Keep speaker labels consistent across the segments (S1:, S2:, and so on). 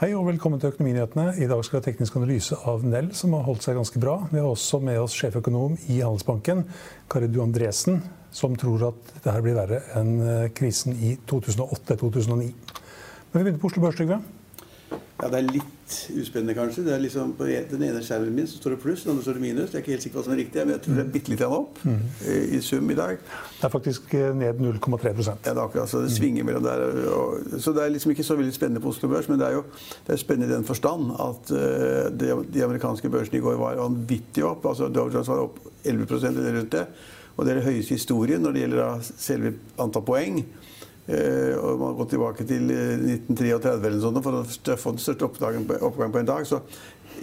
S1: Hei og velkommen til Økonominyhetene. I dag skal vi ha teknisk analyse av Nell, som har holdt seg ganske bra. Vi har også med oss sjeføkonom i Handelsbanken, Kari Du Andresen, som tror at dette blir verre enn eh, krisen i 2008-2009. Men vi begynner på Oslo Børs, Trygve.
S2: Ja, Det er litt uspennende, kanskje. Det er liksom På den ene skjermen min så står det pluss, den andre står det minus. Jeg er ikke helt sikker på hva som er riktig, men jeg tror det er bitte litt opp mm. i sum i dag.
S1: Det er faktisk eh, ned 0,3 Ja,
S2: det er akkurat, så det svinger mellom der. Og, så det er liksom ikke så veldig spennende på Oslo Børs, men det er jo det er spennende i den forstand at uh, de, de, amerikanske børsene i går var vanvittig opp. altså Dow Jones var opp 11% eller rundt det. Og det er det høyeste i historien når det gjelder selve antall poeng. Eh, og man går tilbake til 1933 eh, eller sånt for å få den største oppgang på, en dag. Så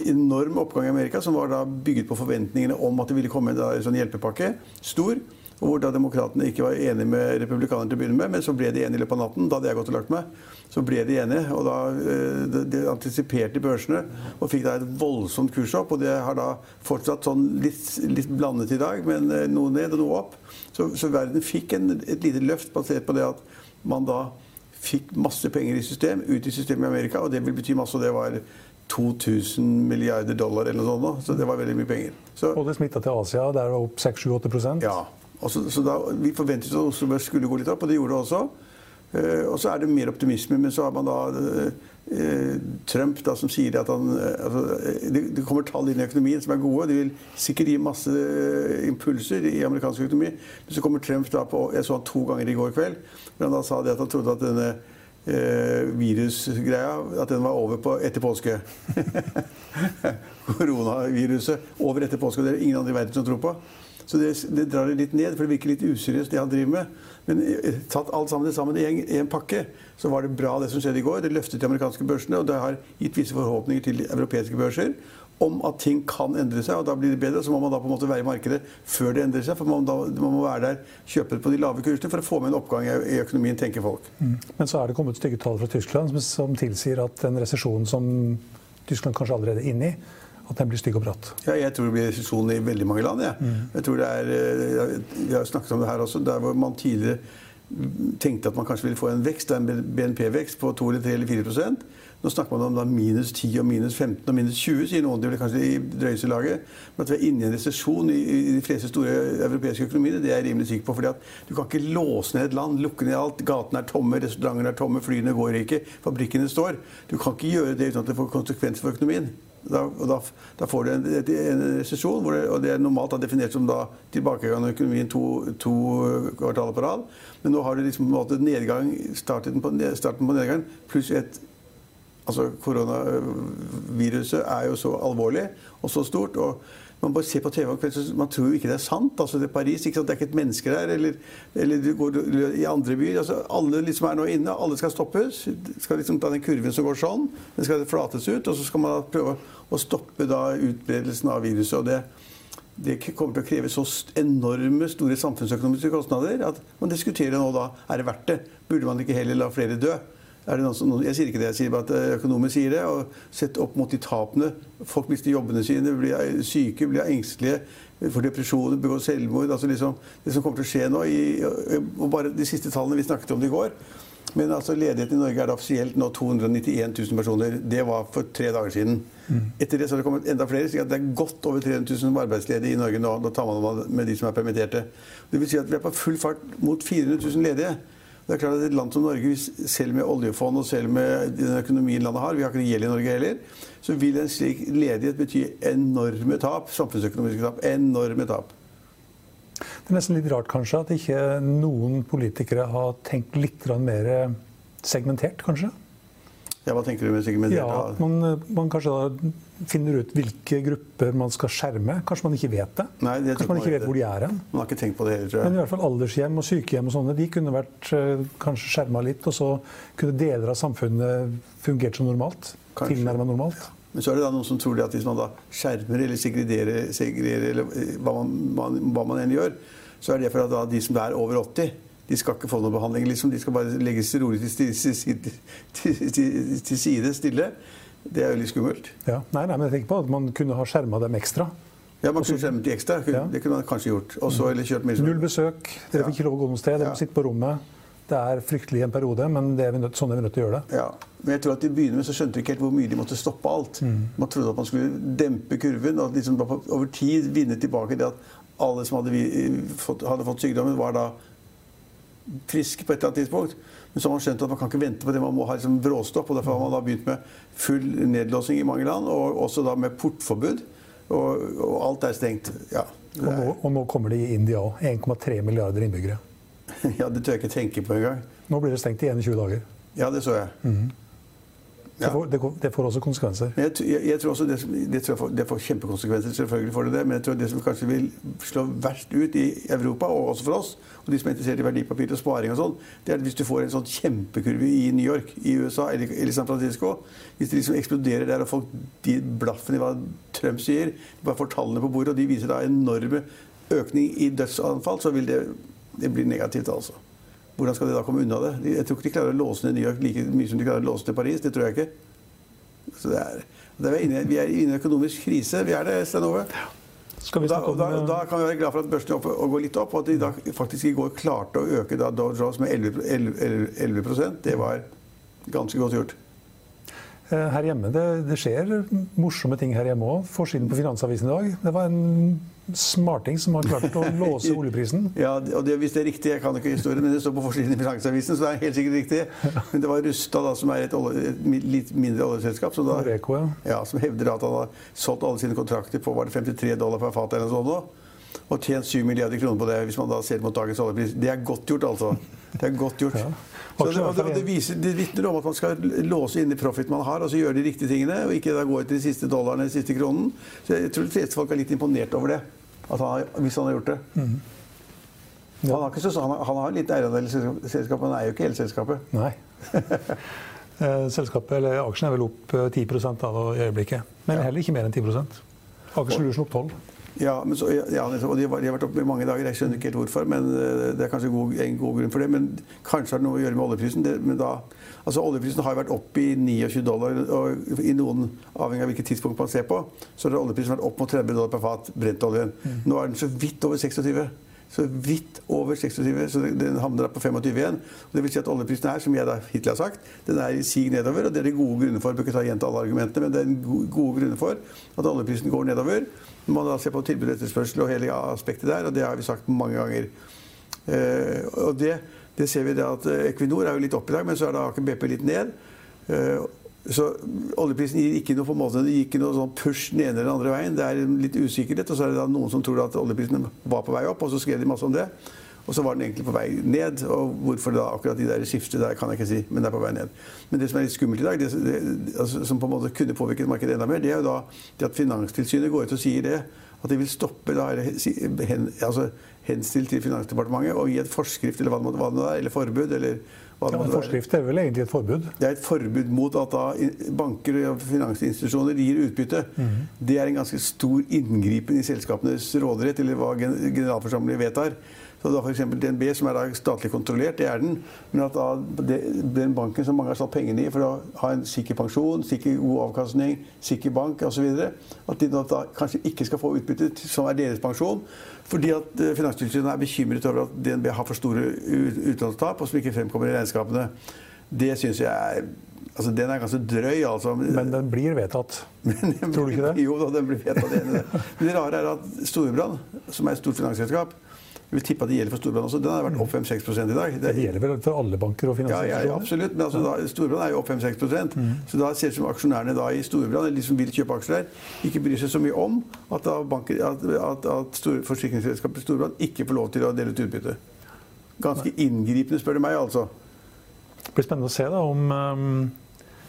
S2: enorm oppgang i Amerika, som var da bygget på forventningene om at det ville komme en sånn hjelpepakke. Stor. Og hvor da demokratene ikke var enige med republikanerne til å begynne med, men så ble de enige i løpet av natten. Da hadde jeg gått og lagt meg. Så ble de enige, og da eh, de, antisiperte børsene og fikk da et voldsomt kursopp. Og det har da fortsatt sånn litt, litt blandet i dag, men noe ned og noe opp. Så, så verden fikk en, et lite løft basert på det at man da fikk masse penger i system, ut i systemet i Amerika, og det vil bety masse. og det var 2000 milliarder dollar eller noe sånt. Så det var veldig mye penger. Så,
S1: og det smitta til Asia, der var opp 6-7-8%
S2: Ja. Så, så da, vi forventet at Oslo Børs skulle gå litt opp, og det gjorde det også. Uh, og så er det mer optimisme, men så har man da uh, Eh, Trump da, som sier at han, eh, altså, eh, det, kommer tall inn i økonomien som er gode. De vil sikkert gi masse impulser i amerikansk økonomi. Men så kommer Trump da på Jeg så han to ganger i går kveld. Men han da sa det at han trodde at denne eh, virusgreia at den var over på etter påske. Koronaviruset over etter påske. Det er det ingen andre i verden som tror på. Så det, det, drar det litt ned, for det virker litt useriøst, det han driver med. Men eh, tatt alt sammen, sammen i en, en, pakke, så var det bra det som skjedde i går. Det løftet de amerikanske børsene, og det har gitt visse forhåpninger til europeiske børser om at ting kan endre seg, og da blir det bedre. Så må man da på en måte være i markedet før det endrer seg. For man, da, man må være der, kjøpe på de lave kursene for å få med en oppgang i økonomien, tenker folk. Mm.
S1: Men så er det kommet stygge tall fra Tyskland som, som tilsier at den resesjonen som Tyskland kanskje allerede er inne i, at den blir stygg og bratt?
S2: Ja, jeg tror det blir resesjon i veldig mange land. Ja. Mm. Jeg tror det er, eh, Vi har snakket om det her også. Der hvor man tidligere tenkte at man kanskje ville få en vekst, en BNP-vekst på 2 eller 3 eller 4% Nå snakker man om da minus 10 og minus 15 og minus 20, sier noen. Det blir kanskje i drøyeste laget. Men at vi er inne i en resesjon i, i, de fleste store europeiske økonomier, det er jeg rimelig sikker på. fordi at Du kan ikke låse ned et land, lukke ned alt. Gatene er tomme, restaurantene er tomme, flyene går ikke, fabrikkene står. Du kan ikke gjøre det uten at det får konsekvenser for økonomien. Da, da, da, får du en, en resesjon, og det er normalt da definert som da tilbakegang i økonomien to, to, kvartaler på rad. Men nå har du liksom på nedgang, starten på, starten på nedgang pluss et Altså koronaviruset er jo så alvorlig og så stort. og man bare ser på TV om kvelden, man tror jo ikke det er sant. altså Det er Paris, ikke sant? det er ikke et menneske der. Eller, eller du går i andre byer. altså Alle liksom er nå inne, alle skal stoppes. skal liksom ta Den kurven som går sånn, den skal flates ut. Og så skal man prøve å stoppe da utbredelsen av viruset. og det det kommer til å kreve så enorme store samfunnsøkonomiske kostnader at man diskuterer nå da er det verdt det. Burde man ikke heller la flere dø? Som, jeg sier ikke det, jeg sier bare at eh, økonomer sier det. og Sett opp mot de tapene. Folk mister jobbene sine, blir syke, blir engstelige, får depresjoner, begår selvmord. altså liksom, Det som kommer til å skje nå i, og bare De siste tallene vi snakket om det i går. Men altså ledigheten i Norge er da offisielt nå 291 000 personer. Det var for tre dager siden. Mm. Etter det så har det kommet enda flere. så det er godt over 300 000 arbeidsledige i Norge nå. Da tar man med de som er permitterte. Det vil si at vi er på full fart mot 400 000 ledige. Det er klart at Et land som Norge, selv med oljefond og selv med den økonomien landet har, vi har ikke gjeld i Norge heller, så vil en slik ledighet bety enorme tap. Samfunnsøkonomiske tap. Enorme tap.
S1: Det er nesten litt rart kanskje at ikke noen politikere har tenkt litt mer segmentert, kanskje?
S2: Ja, Hva tenker du med segmentert?
S1: Ja, at man, man kanskje da finner ut hvilke grupper man skal skjerme. Kanskje man ikke vet det?
S2: Nei, det
S1: kanskje man ikke vet hvor de er hen?
S2: Man har ikke tenkt på det heller, tror jeg.
S1: Men i hvert fall aldershjem og sykehjem og sånne, de kunne vært uh, kanskje skjerma litt, og så kunne deler av samfunnet fungert som normalt? Tilnærma normalt? Ja.
S2: Men så er det da noen som tror at hvis man da skjermer eller segregerer, segregerer eller eh, hva man, man, hva man enn gjør, så er det for at de som er over 80 de skal ikke få noen behandling. Liksom. De skal bare legges rolig til, til, til, til side, stille. Det er jo litt skummelt.
S1: Ja. Nei, nei, men jeg tenker på at man kunne ha skjerma dem ekstra.
S2: Ja, man kunne skjermet de ekstra. Ja. Det kunne man kanskje gjort. Også, eller kjørt mer
S1: Null besøk. Dere fikk ikke lov å gå noe sted. Dere må sitte på rommet. det er fryktelig en periode, men det er vi nødt, sånn er vi nødt til å gjøre det.
S2: Ja, men jeg tror at I begynner med så skjønte de ikke helt hvor mye de måtte stoppe alt.
S1: Mm.
S2: Man trodde at man skulle dempe kurven og liksom over tid vinne tilbake det at alle som hadde, fått, hadde fått sykdommen, var da friske på et eller annet tidspunkt. Men så har man skjønt at man kan ikke vente på det. Man må ha liksom bråstopp. og Derfor har man da begynt med full nedlåsing i mange land, og også da med portforbud. Og, og alt er stengt. Ja,
S1: og, nå, og nå kommer det i India òg. 1,3 milliarder innbyggere.
S2: ja, det tør jeg ikke tenke på engang.
S1: Nå blir det stengt i 21 dager.
S2: Ja, det så jeg. Mm.
S1: Ja. Det, får, det, det, får, også konsekvenser.
S2: Jeg, jeg, jeg, tror også det, det, tror får, det, får, kjempekonsekvenser, selvfølgelig får det det. Men jeg tror det som kanskje vil slå verst ut i Europa, og også for oss, og de som er interessert i verdipapir og sparing og sånn, det er at hvis du får en sånn kjempekurve i New York, i USA eller, eller San Francisco Hvis det liksom eksploderer der, og folk de blaffen i hva Trump sier, de bare får tallene på bordet, og de viser da enorme økning i dødsanfall, så vil det, det bli negativt, altså. Hvordan skal de da komme unna det? Jeg tror ikke de klarer å låse ned New York like mye som de klarer å låse ned Paris. Det tror jeg ikke. Så det er, det er inne, vi er inne i en økonomisk krise. Vi er det, Stein Ove. Da, da, da, kan vi være glad for at børsen går litt opp, og at de da faktisk i går klarte å øke da Dow Jones med 11, 11, 11 Det var ganske godt gjort.
S1: Eh, her hjemme, det, det skjer morsomme ting her hjemme òg. Forsiden på Finansavisen i dag. Det var en smarting som har klart å låse oljeprisen.
S2: ja, og det, Hvis det er riktig, jeg kan ikke historien, men det står på forsiden i Finansavisen, så det er helt sikkert riktig. Men det var Rusta, da, som er et, olje, et litt mindre oljeselskap, som, da,
S1: Reko, ja.
S2: Ja, som hevder at han har solgt alle sine kontrakter på var det 53 dollar per fat eller noe sånt. Og tjent 7 milliarder kroner på det, hvis man da ser mot dagens oljepris. Det er godt gjort, altså. Det er godt gjort. Ja. Så det, det, det, viser, det vitner om at man skal låse inn i profit man har, og så gjøre de riktige tingene, og ikke da gå etter de siste dollarene, de siste kronen. Så jeg tror de fleste folk er litt imponert over det han, hvis han har gjort det. Mm. Ja. Han, har så, han, har, han, har litt eierandel i selskapet, men han er jo ikke hele selskapet.
S1: Nei. Eh, selskapet, eller Aksjen er vel opp 10 da, av i øyeblikket. Men heller ikke mer enn 10% Aker Solution opp 12
S2: ja, så, ja, og de, har vært oppe i mange dager. Jeg skjønner ikke helt hvorfor, men eh, det er kanskje god, en god grunn for det. Men kanskje har det noe å gjøre med oljeprisen. Det, men da, altså Oljeprisen har vært opp i 29 dollar, og i noen, avhengig av hvilket tidspunkt man ser på, så har oljeprisen vært opp mot 30 dollar per fat brentoljen. Mm. Nå er den så vidt over 26 så vidt over 26, så den havner på 25 igjen. Og det vil si at oljeprisen her, som jeg da hittil har sagt, den er i sig nedover. Og det er det gode grunner for. Jeg bør ikke ta gjenta alle argumentene, men det er gode grunner for at oljeprisen går nedover. Man da ser på tilbud og etterspørsel og hele aspektet der, og det har vi sagt mange ganger. Uh, og det, det, ser vi da at Equinor er jo litt opp i dag, men så er da Aker BP litt ned. Så oljeprisen gir ikke noe, måte, ikke noe sånn push den ene eller den andre veien. Det er litt usikkerhet. Og så er det noen som tror at oljeprisen var på vei opp, og så skrev de masse om det. Og så var den egentlig på vei ned. Og hvorfor da akkurat de der skiftet der, kan jeg ikke si. Men det er på vei ned. Men det som er litt skummelt i dag, det, det, altså, som på en måte kunne påvirket markedet enda mer, det er jo da det at Finanstilsynet går ut og sier det. At de vil stoppe da, eller hen, altså, henstille til Finansdepartementet og gi et forskrift eller hva det måtte være, eller forbud. eller
S1: ja, men Forskrift er vel egentlig et forbud?
S2: Det er et forbud mot at banker og finansinstitusjoner gir utbytte. Mm. Det er en ganske stor inngripen i selskapenes råderett, eller hva generalforsamlingen vedtar. Så da f.eks. DNB, som er statlig kontrollert, det er den. Men at da den banken som mange har satt pengene i for å ha en sikker pensjon, sikker god avkastning, sikker bank osv., at de da kanskje ikke skal få utbytte som er deres pensjon. Fordi at eh, Finanstilsynet er bekymret over at DNB har for store utlånstap, og som ikke fremkommer i regnskapene. Det syns jeg er Altså, Den er ganske drøy, altså.
S1: Men den blir vedtatt? Tror du ikke det?
S2: Jo da, den blir vedtatt. Det rare er at Storebrand, som er et stort finansselskap, vil tippe at det gjelder for Storbrann også. Den har vært opp 5-6 i dag.
S1: Det, det, gjelder vel for alle banker og finansinstitusjoner?
S2: Ja, ja, absolutt. Men altså, da, Storbrann er jo opp 5-6 mm. Så da ser det ut som aksjonærene da i Storbrann, eller de som vil kjøpe aksjer der, ikke bryr seg så mye om at, banker, at, at, at forsikringsselskapet Storbrann ikke får lov til å dele ut utbytte. Ganske inngripende, spør du meg, altså.
S1: Det blir spennende å se da om um,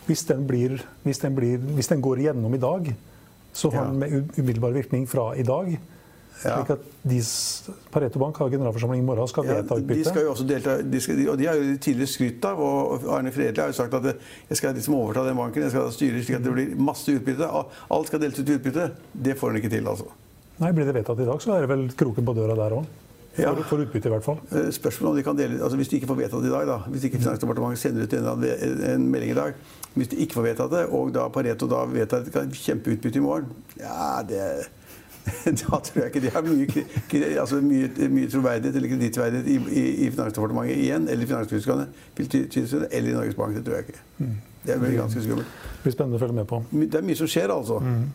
S1: hvis, den blir, hvis, den blir, hvis, den går igjennom i dag, så har den med umiddelbar virkning fra i dag. Ja. Slik at de, Pareto Bank har generalforsamling i morgen og skal vedta
S2: utbytte. De skal jo også delta, de skal, og de har jo tidligere skrytt av, og Arne Fredli har jo sagt at jeg skal liksom overta den banken, jeg skal styre slik at det blir masse utbytte. Alt skal deles ut utbytte. Det får han ikke til, altså.
S1: Nei, Blir det vedtatt i dag, så er det vel kroken på døra der òg. For, ja. for, utbytte, i hvert fall.
S2: Eh, spørsmålet om de kan dele, altså Hvis de ikke får vedtatt i dag, da, hvis ikke Finansdepartementet sender ut en, en, melding i dag Hvis de ikke får vedtatt det, og da Pareto da vedtar et kjempeutbytte i morgen Ja, det da tror jeg ikke de har mye, altså mye, mye troverdighet eller kredittverdighet i, i, i, Finansdepartementet igjen, eller Finanstilsynet, eller i Norges Bank. Det tror jeg ikke. Mm. Det er ganske skummelt.
S1: Det blir spennende å følge med på.
S2: Det er mye som skjer, altså. Mm.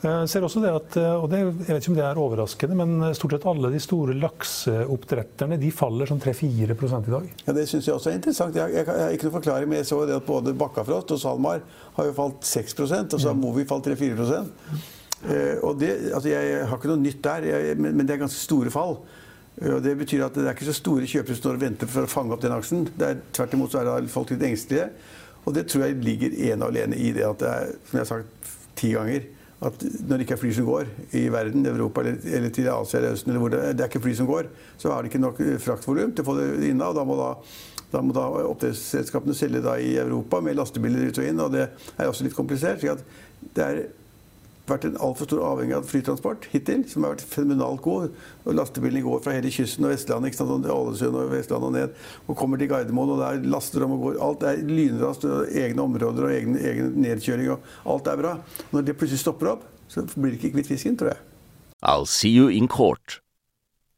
S1: Jeg ser også det at, og det, jeg vet ikke om det er overraskende, men stort sett alle de store lakseoppdretterne de faller sånn 3-4 i dag.
S2: Ja, Det syns jeg også er interessant. Jeg, jeg, jeg har ikke noe forklaring, men jeg så det at både Bakkafrost og SalMar har jo falt 6% og så har Movi falt 3-4 eh, og det, altså Jeg har ikke noe nytt der, jeg, men, men, det er ganske store fall. Og Det betyr at det er ikke så store kjøpere som står og venter for å fange opp den aksjen. Det er, tvert imot så er folk litt engstelige. Og det tror jeg ligger ene og alene i det at det er, som jeg har sagt ti ganger at når det ikke er fly som går i verden, Europa eller, eller til Asia eller Østen, eller hvor det, det, er ikke fly som går, så har de ikke nok fraktvolum til å få det inna. og Da må da, da, da oppdrettsselskapene selge da i Europa med lastebiler ut og inn. og Det er også litt komplisert. slik at det er vært en altfor stor avhengig av flytransport hittil, som har vært fenomenalt god. Og Lastebilene går fra hele kysten og Vestlandet, ikke sant, Ålesund og Vestlandet og ned, og kommer til Gardermoen, og der laster de og går. Alt er lynraskt, egne områder og egen, egen nedkjøring, og alt er bra. Når det plutselig stopper opp, så blir det ikke kvitt fisken, tror jeg.
S3: I'll see you in court.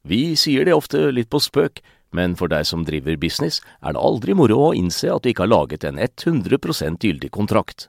S3: Vi sier det ofte litt på spøk, men for deg som driver business, er det aldri moro å innse at du ikke har laget en 100% gyldig kontrakt.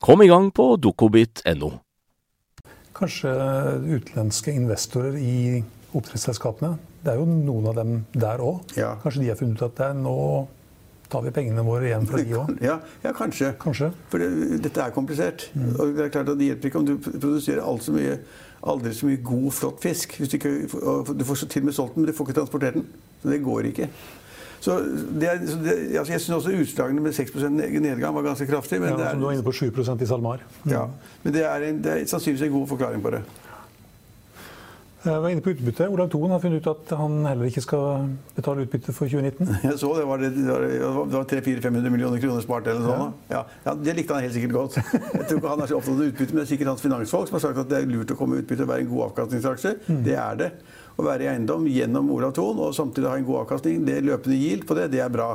S3: Kom i gang på dokobit.no.
S1: Kanskje utenlandske investorer i oppdrettsselskapene. Det er jo noen av dem der òg.
S2: Ja.
S1: Kanskje de har funnet ut at det er nå tar vi pengene våre igjen fra de òg?
S2: Ja, ja, kanskje.
S1: kanskje.
S2: For det, dette er komplisert. Mm. Og det er klart at det hjelper ikke om du produserer alt så mye, aldri så mye god, flott fisk. Hvis du, ikke, du får til og med solgt den, men du får ikke transportert den. Så det går ikke. Så det, så det, altså jeg syns også utslagene med 6% nedgang var ganske kraftig.
S1: Men
S2: ja,
S1: det er, som du var inne på 7% i SalMar.
S2: Mm. Ja, men det er, en, det er sannsynligvis en god forklaring på det.
S1: Jeg var inne på utbytte. Olav Thon har funnet ut at han heller ikke skal betale utbytte for 2019.
S2: Jeg så det var, det, det var 300-500 millioner kroner spart eller noe sånt. Ja. Ja, det likte han helt sikkert godt. Jeg tror ikke han er så opptatt av utbytte, men det er sikkert hans finansfolk som har sagt at det er lurt å komme med utbytte og være en god avkastningsaksje. Mm. Det er det å være i eiendom gjennom Olav Thon og samtidig ha en god avkastning, det løpende yield på det, det er bra.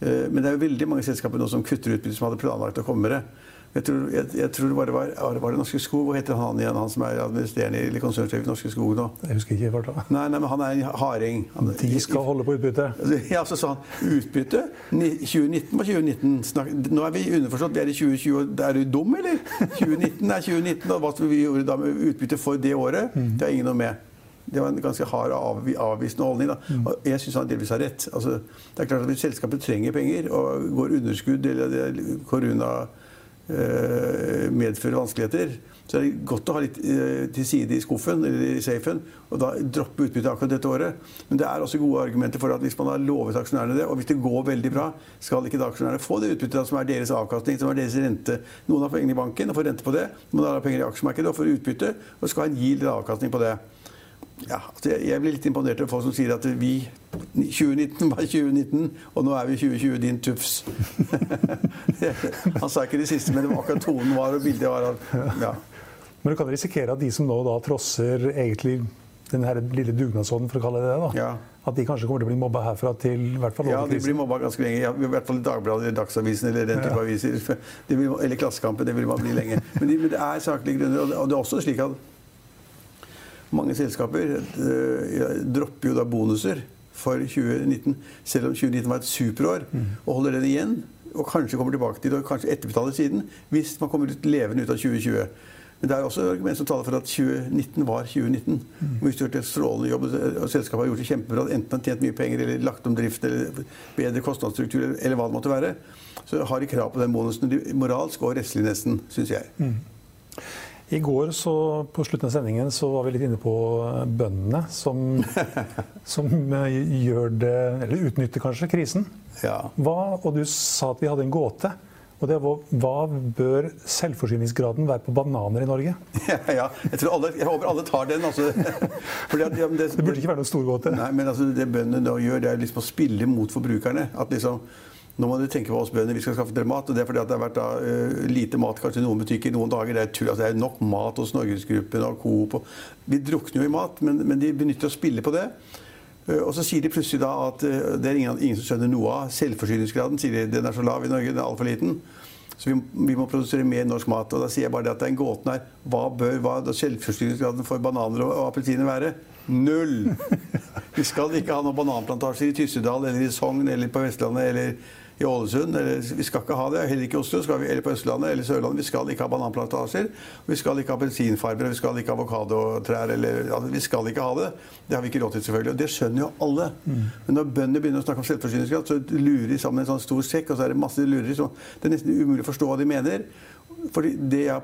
S2: Eh, men det er jo veldig mange selskaper nå som kutter utbytte, som hadde planlagt å komme det. Jeg tror, jeg, jeg tror, det bare var, var det Norske Skog. Hva heter han igjen, han som er administrerende eller konsernsjef i Norske Skog nå?
S1: Jeg husker ikke farta.
S2: Nei, nei, men han er en harding.
S1: De skal holde på utbytte?
S2: Ja, så sa han utbytte. 2019 var 2019. Snak, nå er vi underforstått. Vi er i 2020. Er du dum, eller? 2019 er 2019. Og hva vi gjorde da med utbytte for det året, mm. det har ingen noe med. Det var en ganske hard av, avvisende holdning. Da. Mm. Og jeg syns han delvis har rett. Altså, det er klart at Hvis selskapet trenger penger og går underskudd eller korona eh, medfører vanskeligheter, så er det godt å ha litt eh, til side i skuffen eller i safen og da droppe utbyttet akkurat dette året. Men det er også gode argumenter for at hvis man har lovet aksjonærene det, og hvis det går veldig bra, skal ikke da aksjonærene få det utbyttet som er deres avkastning, som er deres rente. Noen har pengene i banken og får rente på det. Noen har penger i aksjemarkedet og får utbytte og skal ha en gild avkastning på det ja, altså jeg, jeg, blir litt imponert over folk som sier at vi 2019 var 2019, og nå er vi 2020, din tufs. Han sa ikke det siste, men det var akkurat tonen var, og bildet var at ja.
S1: Men du kan risikere at de som nå da trosser egentlig den her lille dugnadsånden, for å kalle det det, da,
S2: ja.
S1: at de kanskje kommer til å bli mobba herfra til i hvert fall
S2: Ja, de blir mobba ganske lenge. Ja, I hvert fall i Dagbladet eller Dagsavisen eller den type ja. aviser. Eller Klassekampen. Det vil man bli lenge. Men, de, men det er saklige grunner. Og det er også slik at mange selskaper uh, dropper jo da bonuser for 2019, selv om 2019 var et superår, mm. og holder den igjen. Og kanskje kommer tilbake til det, og kanskje etterbetaler siden, hvis man kommer ut levende ut av 2020. Men det er også argument som taler for at 2019 var 2019. Mm. Hvis du har gjort en strålende jobb, og selskapet har gjort det kjempebra, enten har tjent mye penger eller lagt om drift eller bedre kostnadsstruktur eller hva det måtte være, så har de krav på den bonusen moralsk og rettslig nesten, syns jeg. Mm.
S1: I går så, på slutten av sendingen så var vi litt inne på bøndene som, som gjør det, eller utnytter kanskje krisen.
S2: Ja.
S1: Hva, og du sa at vi hadde en gåte. Og det var, Hva bør selvforsyningsgraden være på bananer i Norge?
S2: Ja, ja. Jeg, alle, jeg, håper alle tar den. Altså.
S1: At, ja, det, det, burde ikke være noen stor gåte.
S2: Nei, men altså, Det bøndene da gjør, det er liksom å spille mot forbrukerne. At liksom, nå må du tenke på oss bønder, vi skal skaffe dere mat. og Det er fordi det har vært da, uh, lite mat kanskje i noen butikker noen dager. Det er, tull, altså, det er nok mat hos Norgesgruppen og Coop. Vi drukner jo i mat, men, men de benytter å spille på det. Uh, og så sier de plutselig da at uh, det er ingen, ingen, som skjønner noe av. Selvforsyningsgraden sier de, den er så lav i Norge, den er altfor liten. Så vi, vi, må produsere mer norsk mat. Og da sier jeg bare det at det er en gåten her. Hva bør hva, selvforsyningsgraden for bananer og, og appelsiner være? Null! Vi skal ikke ha noen bananplantasjer i Tyssedal eller i Sogn eller på Vestlandet eller i Ålesund. Eller, vi skal ikke ha det. Heller ikke i Oslo vi, eller på Østlandet eller Sørlandet. Vi skal ikke ha bananplantasjer. Vi skal ikke ha appelsinfarmer, vi skal ikke ha avokadotrær. Altså, vi skal ikke ha det. Det har vi ikke råd til, selvfølgelig. Og det skjønner jo alle. Mm. Men når bøndene begynner å snakke om selvforsyningsgrad, så lurer de sammen en sånn stor sekk, og så er det masse lureri. Så det er nesten umulig å forstå hva de mener. Fordi Det jeg har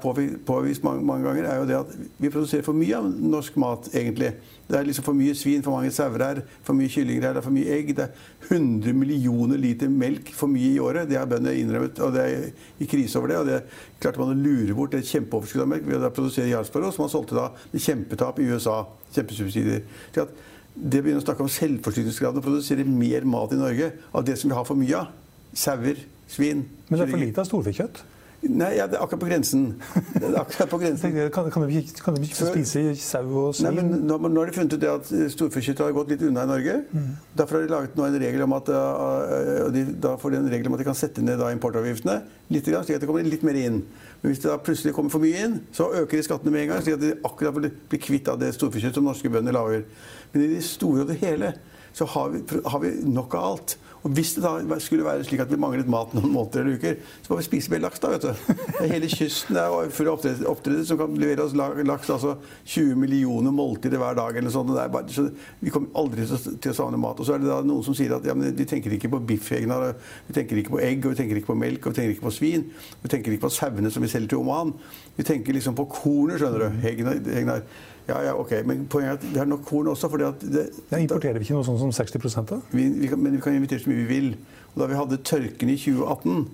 S2: påvist mange, mange, ganger, er jo det at vi produserer for mye av norsk mat, egentlig. Det er liksom for mye svin, for mange sauer her, for mye kyllinger her, det er for mye egg. Det er 100 millioner liter melk for mye i året. Det har bøndene innrømmet, og det er i krise over det. Og det klarte man å lure bort et kjempeoverskudd av melk ved å produsere Jarlsberg, som man solgte da med kjempetap i USA. Kjempesubsidier. Så at det begynner å snakke om selvforsyningsgraden og produsere mer mat i Norge av det som vi har for mye av. Sauer, svin
S1: Men det er for lite av storfekjøtt?
S2: Nei, ja, det er akkurat på grensen. Det er akkurat på grensen.
S1: Kan, kan, de kan de ikke spise sau og svin?
S2: Nei, men nå, nå, har de funnet ut det at storfekjøttet har gått litt unna i Norge. Mm. Derfor har de laget nå en regel om at uh, de, da får de en regel om at de kan sette ned da, importavgiftene litt, slik at det kommer litt mer inn. Men hvis det da plutselig kommer for mye inn, så øker de skattene med en gang, slik at de akkurat blir kvitt av det storfekjøttet som norske bønder lager. Men i det store og det hele så har vi, har vi nok av alt. Og Hvis det da skulle være slik at vi manglet mat noen måneder eller uker, så må vi spise mer laks. da, vet du. Hele kysten er full av oppdrettere som kan levere oss laks. altså 20 millioner måltider hver dag. eller sånt. Bare, så vi kommer aldri til å savne mat. Og så er det da noen som sier at ja, men vi tenker ikke på biff, vi tenker ikke på egg, og vi tenker ikke på melk, og vi tenker ikke på svin. Vi tenker ikke på sauene som vi selger til Oman. Vi tenker liksom på kornet, skjønner du. Hegnar. Egnar. Ja, ja, ok. Men poenget er at vi har nok korn også. fordi at det,
S1: ja, Importerer vi ikke noe sånn som 60 da?
S2: Vi, vi kan, men vi kan invitere så mye vi vil. Og da vi hadde tørken i 2018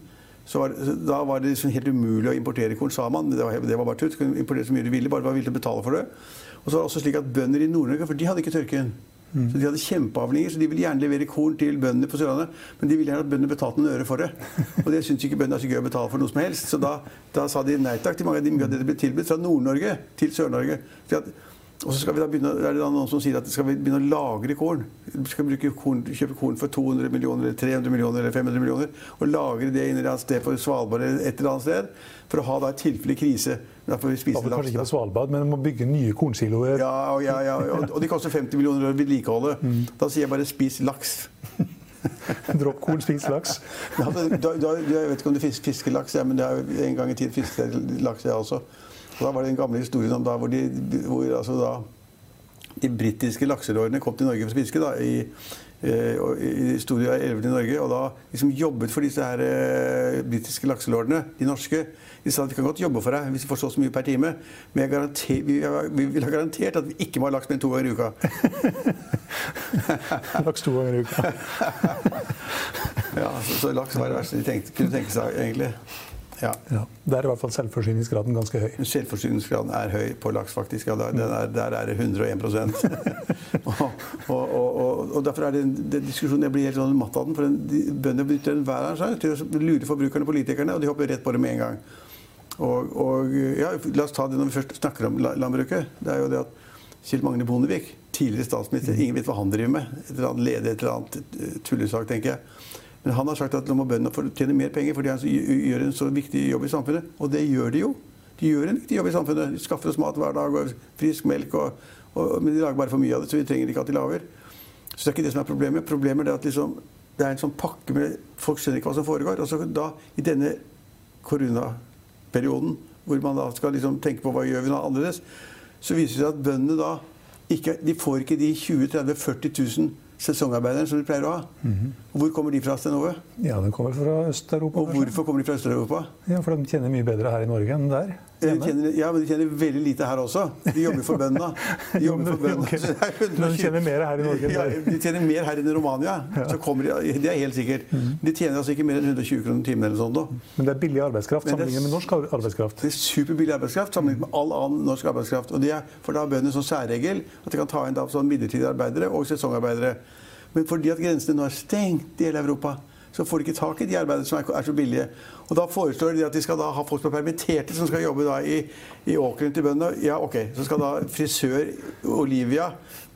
S2: så var, da var det liksom helt umulig å importere korn, sa man. Det var, det var bare tutt. Du kunne importere så mye du ville, bare du var villig til å betale for det. Og så var det også slik at bønder i Nord-Norge, for de hadde ikke tørken. Mm. Så De hadde kjempeavlinger, så de ville gjerne levere korn til bøndene på Sørlandet. Men de ville gjerne at bøndene betalte noen øre for det. Og det syntes ikke bøndene er så gøy å betale for noe som helst. Så da, da sa de nei takk til mange av de mye av det det ble tilbudt fra Nord-Norge til Sør-Norge. Og så skal vi da begynne, er det noen som sier at skal vi begynne å lagre korn. Vi skal korn, kjøpe korn for 200 millioner, eller 300 millioner eller 500 millioner. Og lagre det inn et sted for Svalbard eller et eller annet sted. For å ha da et tilfelle krise.
S1: Da får vi spise laks. Kanskje ikke på Svalbard, men må bygge nye kornsiloer.
S2: Ja, ja, ja, og, og de koster 50 millioner å vedlikeholde. Mm. Da sier jeg bare 'spis laks'.
S1: Dropp korn, spis laks.
S2: ja, da, da, jeg vet ikke om du fisker laks, ja, men det er en gang i tiden fisket laks, jeg også. Og da var det den gamle historien om da hvor, de, hvor altså da, de britiske lakselårene kom til Norge for å fiske. da, i, eh, i store elver i Norge, og da liksom jobbet for disse her eh, britiske lakselordene, de norske. De sa at vi kan godt jobbe for deg hvis vi får så, så mye per time, men vi, vi, vil ha garantert at vi ikke må ha laks mer enn to ganger i uka.
S1: laks to ganger i uka.
S2: ja, så, så, laks var det verste de tenkte, kunne tenke seg, egentlig.
S1: Ja. ja. Der er i hvert fall selvforsyningsgraden ganske høy.
S2: Selvforsyningsgraden er høy på laks, faktisk. Ja, der, er, der er det 101 og, og, og, og, derfor er det, det diskusjonen jeg blir helt sånn matt av den. For bøndene benytter enhver sjanse til å lure forbrukerne og politikerne, og de hopper rett på det med en gang. Og, ja, La oss ta det når vi først snakker om landbruket. Det er jo det at Kjell Magne Bondevik, tidligere statsminister, ingen vet hva han driver med. Et eller annet leder et eller annet tullesak, tenker jeg. Men han har sagt at nå må bøndene få tjene mer penger, fordi han gjør en så viktig jobb i samfunnet. Og det gjør de jo. De gjør en viktig jobb i samfunnet. De skaffer oss mat hver dag og frisk melk. Og, og, men de lager bare for mye av det, så vi trenger ikke at de lager. Så det er ikke det som er problemet. Problemet er at liksom, det er en sånn pakke med Folk skjønner ikke hva som foregår. Og så da, i denne koronaperioden, hvor man da skal liksom tenke på hva gjør vi nå annerledes, så viser det seg at bøndene da ikke, de får ikke de 20 30 40 000 sesongarbeiderne som de pleier å ha. Og hvor kommer de fra, Stenove?
S1: Ja, De kommer fra Øst-Europa.
S2: Og hvorfor kommer de fra Øst-Europa?
S1: Ja, For de tjener mye bedre her i Norge enn der.
S2: De tjener, ja, men de tjener veldig lite her også. De jobber for bøndene. De jobber for bøndene.
S1: Ok.
S2: Så det er
S1: Men de tjener mer her i Norge enn
S2: ja. De tjener mer her enn i Romania. Så kommer de, det er helt sikkert. De tjener altså ikke mer enn 120 kroner timen eller sånt. da.
S1: Men det er billig arbeidskraft sammenlignet med norsk arbeidskraft.
S2: Det er superbillig arbeidskraft sammenlignet med all annen norsk arbeidskraft. Og det er, for da har bøndene sånn særregel at de kan ta inn da sånn midlertidige arbeidere og sesongarbeidere. Men fordi at grensene nå er stengt i hele Europa, så får de ikke tak i de arbeiderne som er, så billige. Og da foreslår de at de skal ha folk som er permitterte, som skal jobbe i, i åkeren til bøndene. Ja, ok. Så skal da frisør Olivia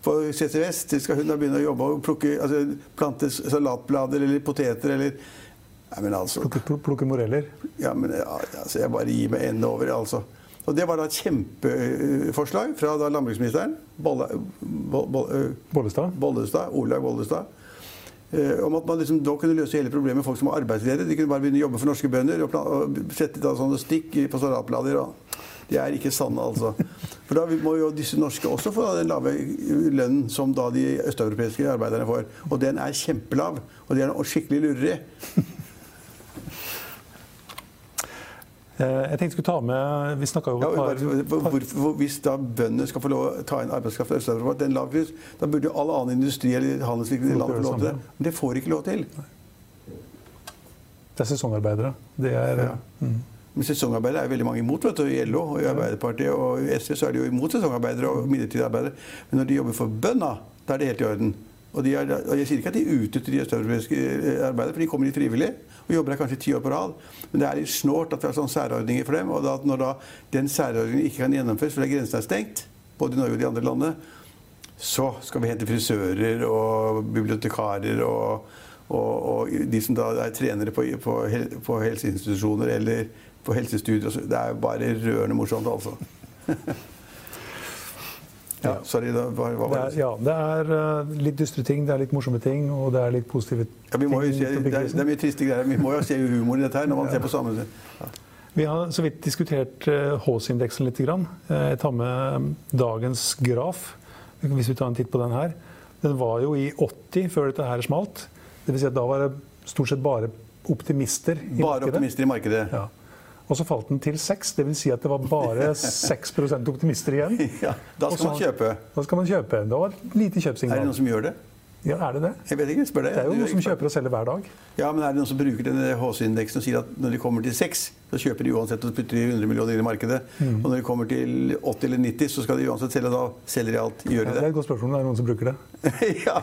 S2: på CC Vest skal hun da begynne å jobbe og plukke, altså, plante salatblader eller poteter eller Nei, men altså
S1: Plukke, plukke moreller.
S2: ja, men ja, altså, jeg bare gir meg ende over, altså. Og det var da et kjempeforslag fra da landbruksministeren, Bolle, Bo- Bo- øh,
S1: Bollestad.
S2: Bollestad, Olaug Bollestad, eh, om at man liksom da kunne løse hele problemet med folk som var arbeidsledige. De kunne bare begynne å jobbe for norske bønder og, og sette da sånne stikk på salatblader. Og de er ikke sanne, altså. For da må jo disse norske også få den lave lønnen som da de østeuropeiske arbeiderne får. Og den er kjempelav. Og de er skikkelig lureri.
S1: Eh, Jeg tenkte jeg skulle ta med Vi snakka jo
S2: Ja,
S1: par,
S2: hvor- hvor- hvor- hvis da bøndene skal få lov å ta inn arbeidskraft fra Øst-Europa til en lav pris, da burde jo all annen industri eller handelsvirksomhet i landet få lov til det. Men det får de ikke lov til.
S1: Det er sesongarbeidere. Det er
S2: Ja. Men sesongarbeidere er veldig mange imot. vet du, I LO og i Arbeiderpartiet og i SV så er de jo imot sesongarbeidere og midlertidige arbeidere. Men når de jobber for bøndene, da er det helt i orden. Og, er, og Jeg sier ikke at de utnytter de østeuropeiske eh, arbeidere, for de kommer hit frivillig og jobber her kanskje ti år på rad. Men det er litt snålt at vi har sånne særordninger for dem. Og da, når da den særordningen ikke kan gjennomføres fordi grensen er stengt, både i Norge og de andre landene, så skal vi hente frisører og bibliotekarer og, og, og de som da er trenere på, på, på helseinstitusjoner eller på helsestudier. Det er bare rørende morsomt, altså. ja, sorry, da, hva, hva
S1: Det er, ja, det er eh, litt dystre ting, det er litt morsomme ting, og det er litt positive
S2: Ja,
S1: ting.
S2: se, det, er, det er mye triste greier. Vi må jo se humor i dette her når man ser på samme ja.
S1: Vi har så vidt diskutert eh, H-indeksen litt. grann. Eh, Jeg tar med dagens graf, hvis vi tar en titt på den her. Den var jo i 80 før dette her smalt. Det vil si at da var det stort sett bare optimister i
S2: Bare
S1: markedet.
S2: optimister i markedet.
S1: Ja. Og så falt den til 6, det vil si at det var bare 6% optimister igjen.
S2: Ja, da
S1: skal
S2: skal man kjøpe.
S1: Da skal man kjøpe. Det var et lite
S2: Er det noen som gjør det?
S1: Ja, er det det?
S2: Jeg vet ikke, spør deg.
S1: Det er jo noen som kjøper og selger hver dag.
S2: Ja, men er det noen som bruker denne HC-indeksen og sier at når de kommer til 6, så kjøper de uansett og putter de 100 millioner inn i markedet.
S1: Mm.
S2: Og når de kommer til 80 eller 90, så skal de uansett selge, da selger de alt. Gjør de
S1: det er
S2: det?
S1: et godt spørsmål om det er noen som bruker det.
S2: ja,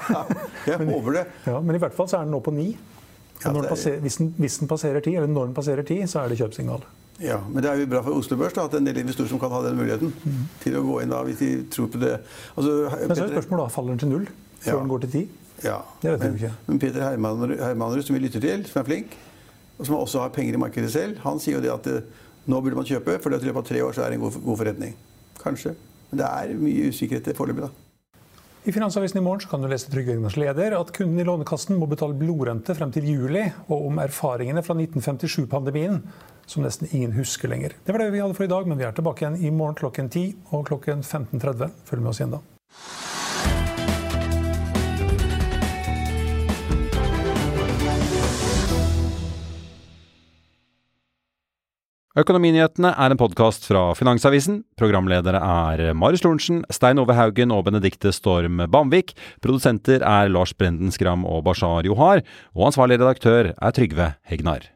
S2: jeg håper det.
S1: Ja, men i hvert fall så er den nå på 9.
S2: Ja, er-
S1: hvis, den, hvis den passerer 10, eller når den passerer 10, så er det kjøpsignal.
S2: Ja, Men det er jo bra for Oslo Børs da, at en del investorer som kan ha den muligheten til å gå inn da, hvis de tror på det. Altså,
S1: Mm. Men så er spørsmålet da, faller den til null før
S2: Ja.
S1: den går til ti?
S2: Ja.
S1: Det vet
S2: men,
S1: ikke.
S2: men Peter Hermanrud, Hermanrud, som vi lytter til, som er flink, og som også har penger i markedet selv, han sier jo det at eh, nå burde man kjøpe, for i løpet av tre år så er det en god, god forretning. Kanskje. Men det er mye usikkerhet foreløpig, da.
S1: I Finansavisen i morgen så kan du lese Trygve Egners leder at kunden i Lånekassen må betale blodrente frem til juli, og om erfaringene fra 1957-pandemien, som nesten ingen husker lenger. Det var det vi hadde for i dag, men vi er tilbake igjen i morgen klokken 10 og klokken 15.30. Følg med oss igjen da.
S4: Økonominyhetene er en podkast fra Finansavisen. Programledere er Marius Lorentzen, Stein Ove Haugen og Benedikte Storm Bamvik. Produsenter er Lars Brenden Skram og Bashar Johar. Og ansvarlig redaktør er Trygve Hegnar.